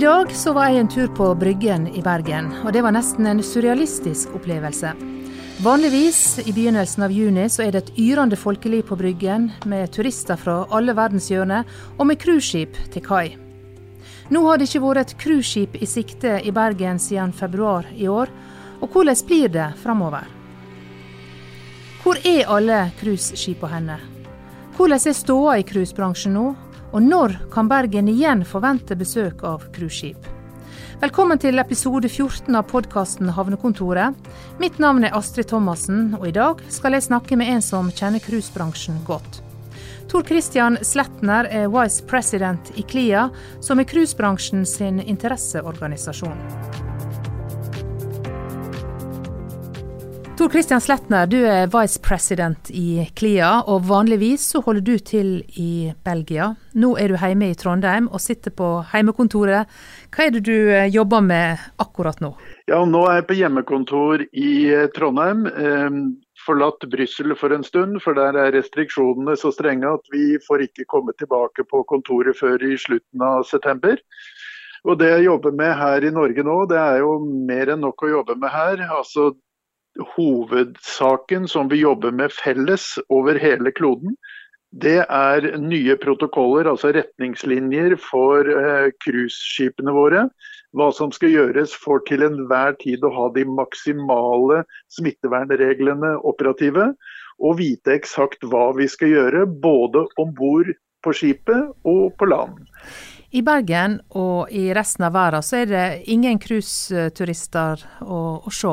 dag så var jeg en tur på Bryggen i Bergen, og det var nesten en surrealistisk opplevelse. Vanligvis i begynnelsen av juni så er det et yrende folkeliv på Bryggen, med turister fra alle verdenshjørner og med cruiseskip til kai. Nå har det ikke vært et cruiseskip i sikte i Bergen siden februar i år, og hvordan blir det framover? Hvor er alle cruiseskipene henne? Hvordan er ståa i cruisebransjen nå, og når kan Bergen igjen forvente besøk av cruiseskip? Velkommen til episode 14 av podkasten Havnekontoret. Mitt navn er Astrid Thomassen, og i dag skal jeg snakke med en som kjenner cruisebransjen godt. Tor Christian Sletner er vice president i KLIA, som er cruisebransjen sin interesseorganisasjon. Tor Christian Sletner, du er vice president i KLIA, og vanligvis så holder du til i Belgia. Nå er du hjemme i Trondheim og sitter på heimekontoret. Hva er det du eh, jobber med akkurat nå? Ja, Nå er jeg på hjemmekontor i eh, Trondheim. Ehm, forlatt Brussel for en stund, for der er restriksjonene så strenge at vi får ikke komme tilbake på kontoret før i slutten av september. Og Det jeg jobber med her i Norge nå, det er jo mer enn nok å jobbe med her. Altså hovedsaken som vi jobber med felles over hele kloden, det er nye protokoller, altså retningslinjer for eh, cruiseskipene våre. Hva som skal gjøres for til enhver tid å ha de maksimale smittevernreglene operative. Og vite eksakt hva vi skal gjøre, både om bord på skipet og på land. I Bergen og i resten av verden så er det ingen cruiseturister å, å se.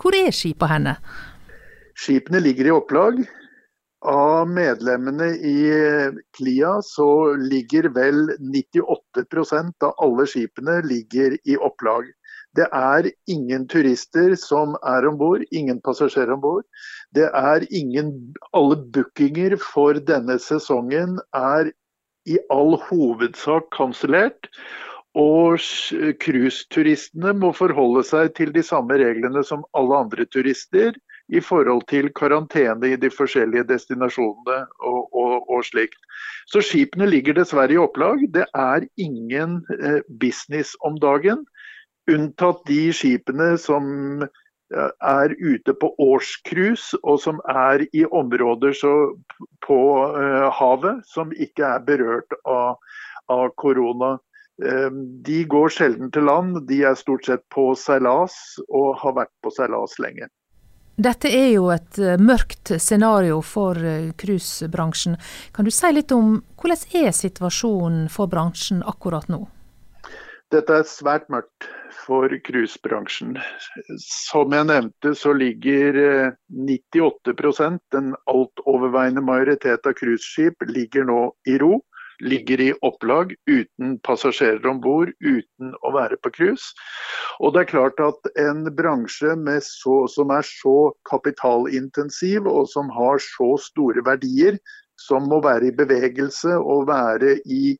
Hvor er skipene henne? Skipene ligger i opplag. Av medlemmene i KLIA så ligger vel 98% av alle skipene ligger i opplag. Det er ingen turister som er om bord, ingen passasjerer om bord. Det er ingen Alle bookinger for denne sesongen er i all hovedsak kansellert. Og cruiseturistene må forholde seg til de samme reglene som alle andre turister i forhold til karantene i de forskjellige destinasjonene og, og, og slikt. Så skipene ligger dessverre i opplag. Det er ingen eh, business om dagen. Unntatt de skipene som er ute på årscruise, og som er i områder på uh, havet som ikke er berørt av, av korona. Um, de går sjelden til land, de er stort sett på seilas og har vært på seilas lenge. Dette er jo et uh, mørkt scenario for cruisebransjen. Kan du si litt om hvordan er situasjonen for bransjen akkurat nå? Dette er svært mørkt for cruisebransjen. Som jeg nevnte, så ligger 98 eh, den altoverveiende majoritet av cruiseskip ligger nå i ro. Ligger i opplag uten passasjerer om bord, uten å være på cruise. Og det er klart at en bransje så, som er så kapitalintensiv og som har så store verdier, som må være i bevegelse og være i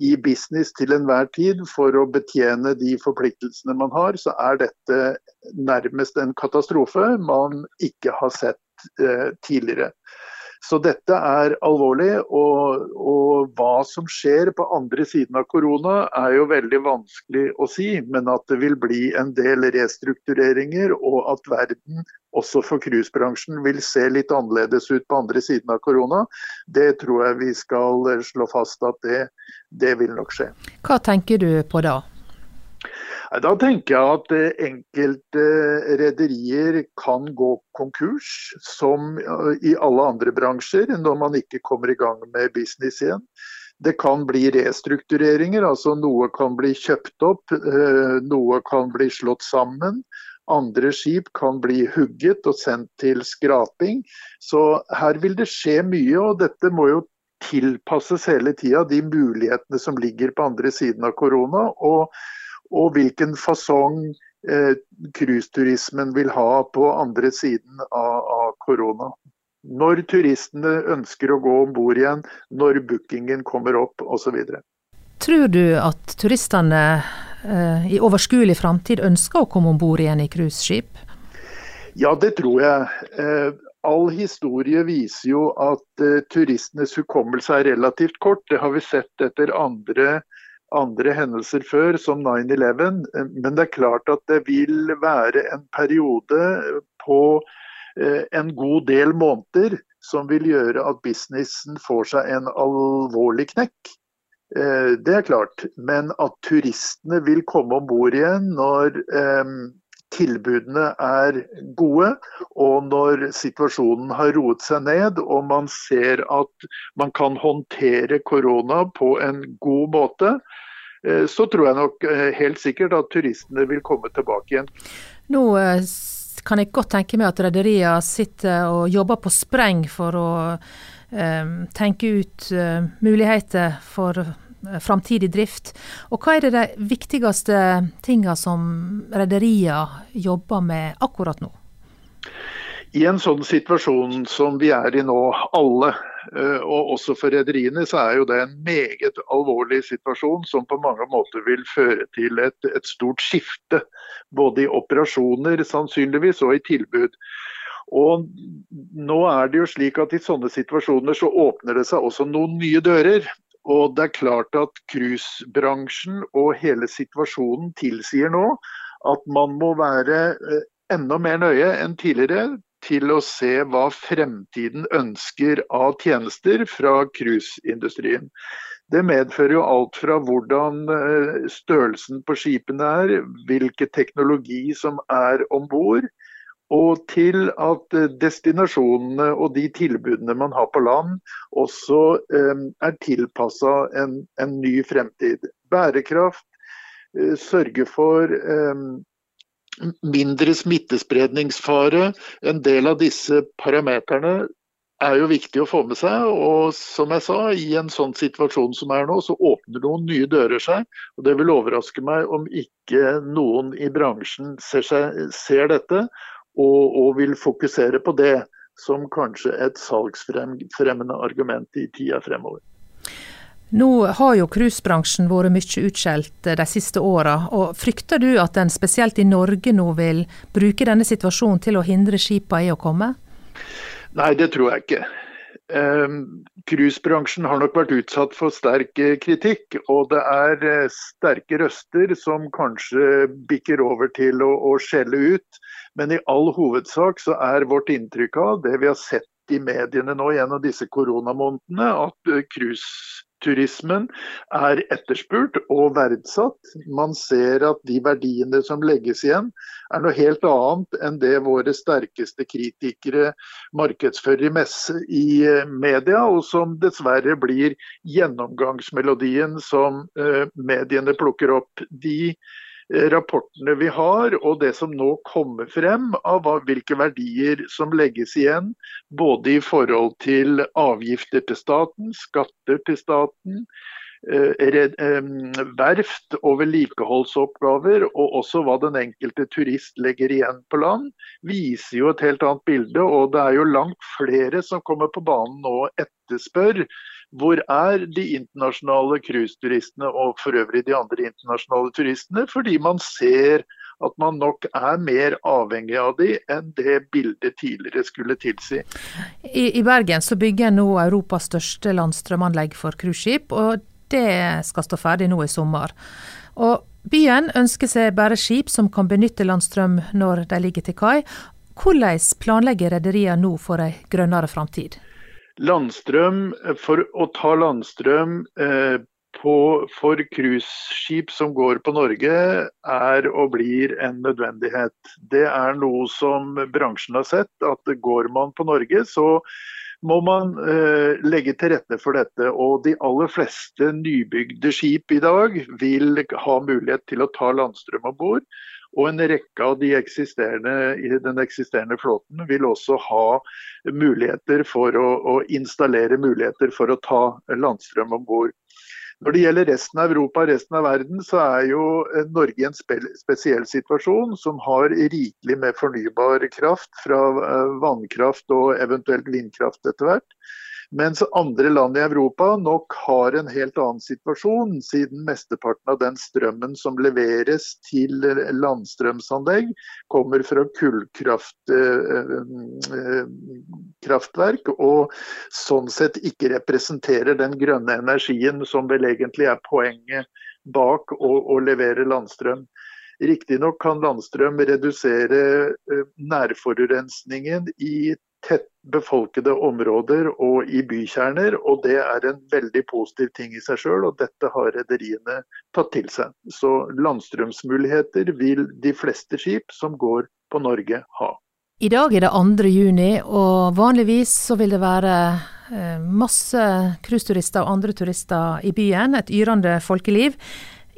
i business til enhver tid for å betjene de forpliktelsene man har, så er dette nærmest en katastrofe man ikke har sett eh, tidligere. Så dette er alvorlig. Og, og, hva som skjer på andre siden av korona er jo veldig vanskelig å si. Men at det vil bli en del restruktureringer, og at verden også for cruisebransjen vil se litt annerledes ut på andre siden av korona, det tror jeg vi skal slå fast at det, det vil nok skje. Hva tenker du på da? Da tenker jeg at eh, enkelte rederier kan gå konkurs, som eh, i alle andre bransjer, når man ikke kommer i gang med business igjen. Det kan bli restruktureringer, altså noe kan bli kjøpt opp, eh, noe kan bli slått sammen. Andre skip kan bli hugget og sendt til skraping. Så her vil det skje mye, og dette må jo tilpasses hele tida, de mulighetene som ligger på andre siden av korona. og og hvilken fasong eh, vil ha på andre siden av, korona. Når turistene ønsker å gå om bord igjen, når bookingen kommer opp osv. Tror du at turistene eh, i overskuelig framtid ønsker å komme om bord igjen i cruiseskip? Ja, det tror jeg. Eh, all historie viser jo at uh, turistenes hukommelse er relativt kort. Det har vi sett etter andre andre hendelser før, som 9-11. Men det er klart at det vil være en periode på eh, en god del måneder som vil gjøre at businessen får seg en alvorlig knekk. Eh, det er klart. Men at turistene vil komme om bord igjen når eh, tilbudene er gode, og når situasjonen har roet seg ned og man ser at man kan håndtere korona på en god måte, eh, så tror jeg nok eh, helt sikkert at turistene vil komme tilbake igjen. Nå eh, kan jeg godt tenke meg at rederiene sitter og jobber på spreng for å tenke ut muligheter for Eh, framtidig drift. Og hva er det de viktigste tinga som rederiene jobber med akkurat nå? I en sånn situasjon som vi er i nå, alle, eh, og også for rederiene, så er jo det en meget alvorlig situasjon som på mange måter vil føre til et, et stort skifte. Både i operasjoner sannsynligvis og i tilbud. Og nå er det jo slik at I sånne situasjoner så åpner det seg også noen nye dører. Og det er klart at cruisebransjen og hele situasjonen tilsier nå at man må være eh, enda mer nøye enn tidligere til å se hva fremtiden ønsker av tjenester fra cruiseindustrien. Det medfører jo alt fra hvordan eh, størrelsen på skipene er, hvilken teknologi som er om bord, og til at eh, destinasjonene og de tilbudene man har på land, også eh, er tilpassa en, en, ny fremtid. Bærekraft, eh, sørge for eh, mindre smittespredningsfare. En del av disse parameterne er jo viktig å få med seg. Og som jeg sa, i en sånn situasjon som er nå, så åpner noen nye dører seg. Og det vil overraske meg om ikke noen i bransjen ser, seg, ser dette og, og vil fokusere på det som kanskje et salgsfremmende argument i tida fremover. Nå har jo cruisebransjen vært mye utskjelt de siste åra. og Frykter du at en spesielt i Norge nå vil bruke denne situasjonen til å hindre skipene i å komme? Nei, det tror jeg ikke. Ehm, cruisebransjen har nok vært utsatt for sterk eh, kritikk, og det er eh, sterke røster som kanskje bikker over til å, å skjelle ut. Men i all hovedsak så er vårt inntrykk av det vi har sett i mediene nå gjennom disse koronamånedene, at cruiseturismen er etterspurt og verdsatt. Man ser at de verdiene som legges igjen, er noe helt annet enn det våre sterkeste kritikere markedsfører i messe i eh, media, og som dessverre blir gjennomgangsmelodien som eh, mediene plukker opp. De rapportene vi har, og det som nå kommer frem av hvilke verdier som legges igjen, både i forhold til avgifter til staten, skatter til staten, eh, verft og vedlikeholdsoppgaver, og også hva den enkelte turist legger igjen på land, viser jo et helt annet bilde. Og det er jo langt flere som kommer på banen nå og etterspør hvor er de internasjonale cruiseturistene og for øvrig de andre internasjonale turistene? Fordi man ser at man nok er mer avhengig av de enn det bildet tidligere skulle tilsi. I, i Bergen så bygger nå Europas største landstrømanlegg for cruiseskip, og det skal stå ferdig nå i sommer. Og Byen ønsker seg bare skip som kan benytte landstrøm når de ligger til kai. Hvordan planlegger rederiene nå for ei grønnere framtid? Landstrøm, For å ta landstrøm eh, på, for cruiseskip som går på Norge, er og blir en nødvendighet. Det er noe som bransjen har sett, at går man på Norge, så må man eh, legge til rette for dette. Og de aller fleste nybygde skip i dag vil ha mulighet til å ta landstrøm om bord. Og en rekke av de eksisterende, den eksisterende flåten vil også ha muligheter for å, å installere muligheter for å ta landstrøm om bord. Når det gjelder resten av Europa og resten av verden, så er jo eh, Norge i en spesiell situasjon som har rikelig med fornybar kraft fra eh, vannkraft og eventuelt vindkraft etter hvert. Mens andre land i Europa nok har en helt annen situasjon, siden mesteparten av den strømmen som leveres til landstrømsanlegg, kommer fra kullkraftverk, eh, og sånn sett ikke representerer den grønne energien som vel egentlig er poenget bak å, å levere landstrøm. Riktignok kan landstrøm redusere eh, nærforurensningen i tett befolkede områder og i bykjerner, og det er en veldig positiv ting i seg sjøl, og dette har rederiene tatt til seg. Så landstrømsmuligheter vil de fleste skip som går på Norge ha. I dag er det 2. juni, og vanligvis så vil det være eh, masse cruiseturister og andre turister i byen, et yrende folkeliv.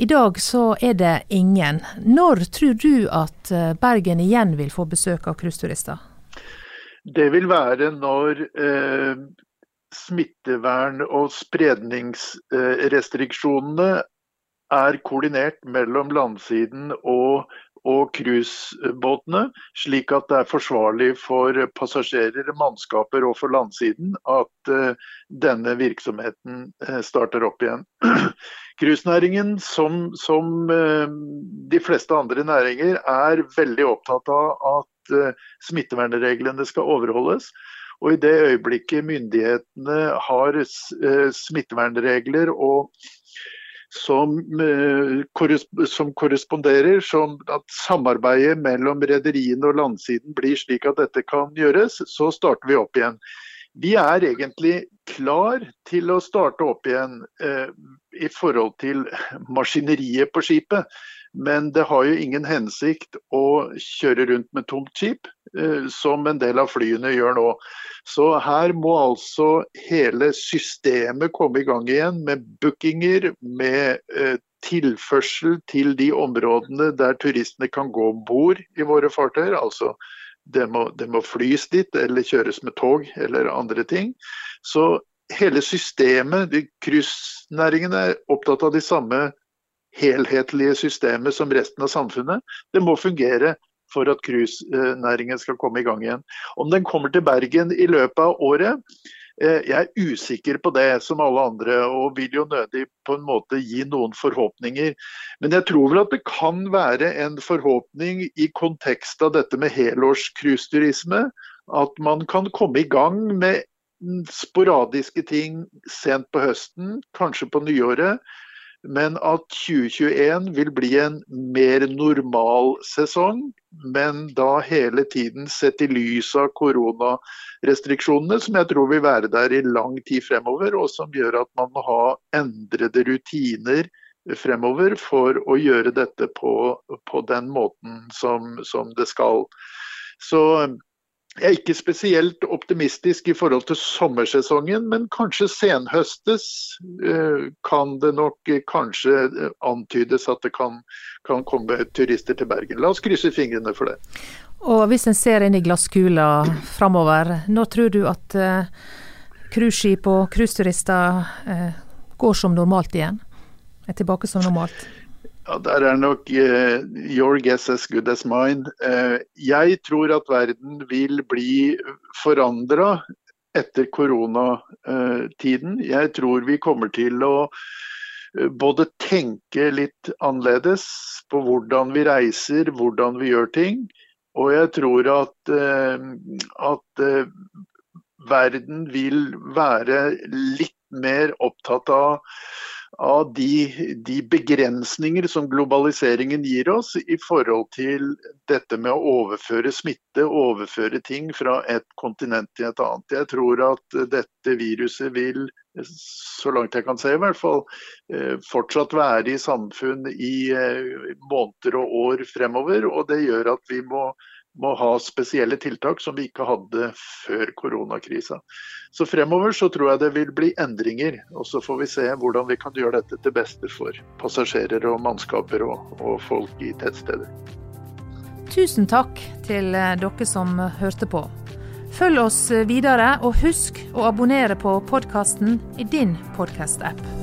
I dag så er det ingen. Når tror du at eh, Bergen igjen vil få besøk av cruiseturister? Det vil være når eh, smittevern- og spredningsrestriksjonene er koordinert mellom landsiden og og cruisebåtene, slik at det er forsvarlig for passasjerer, mannskaper og for landsiden at uh, denne virksomheten uh, starter opp igjen. Cruisenæringen, som, som uh, de fleste andre næringer, er veldig opptatt av at smittevernreglene skal overholdes. Og i det øyeblikket myndighetene har smittevernregler og som, eh, som korresponderer, som at samarbeidet mellom rederiene og landsiden blir slik at dette kan gjøres, så starter vi opp igjen. Vi er egentlig klar til å starte opp igjen eh, i forhold til maskineriet på skipet. Men det har jo ingen hensikt å kjøre rundt med tomt skip, eh, som en del av flyene gjør nå. Så her må altså hele systemet komme i gang igjen med bookinger, med eh, tilførsel til de områdene der turistene kan gå om bord i våre fartøyer. Altså det må, det må flys dit eller kjøres med tog eller andre ting. Så hele systemet, cruisenæringen er opptatt av de samme helhetlige systemet som resten av samfunnet. Det må fungere for at cruisenæringen skal komme i gang igjen. Om den kommer til Bergen i løpet av året, jeg er usikker på det, som alle andre, og vil jo nødig på en måte gi noen forhåpninger. Men jeg tror vel at det kan være en forhåpning i kontekst av dette med helårscruiseturisme. At man kan komme i gang med sporadiske ting sent på høsten, kanskje på nyåret men at 2021 vil bli en mer normal sesong. Men da hele tiden sett i lys av koronarestriksjonene, som jeg tror vil være der i lang tid fremover, og som gjør at man må ha endrede rutiner fremover for å gjøre dette på, på den måten som, som det skal. Så jeg er ikke spesielt optimistisk i forhold til sommersesongen, men kanskje senhøstes eh, kan det nok kanskje eh, antydes at det kan, kan komme turister til Bergen. La oss krysse fingrene for det. Og Hvis en ser inn i glasskula framover, når tror du at cruiseskip og cruiseturister går som normalt igjen? Er tilbake som normalt? Ja, Der er nok uh, your guess as good as mine. Uh, jeg tror at verden vil bli forandra etter koronatiden. Jeg tror vi kommer til å både tenke litt annerledes på hvordan vi reiser, hvordan vi gjør ting. Og jeg tror at, at verden vil være litt mer opptatt av av de, de, begrensninger som globaliseringen gir oss i forhold til dette med å overføre smitte, overføre ting fra et kontinent til et annet. Jeg tror at dette viruset vil, så langt jeg kan se i hvert fall, eh, fortsatt være i samfunn i eh, måneder og år fremover. Og det gjør at vi må må ha spesielle tiltak som vi ikke hadde før koronakrisa. Så fremover så tror jeg det vil bli endringer. Og så får vi se hvordan vi kan gjøre dette til beste for passasjerer og mannskaper og, og folk i tettsteder. Tusen takk til eh, dere som hørte på. Følg oss videre, og husk å abonnere på podkasten i din podkast-app.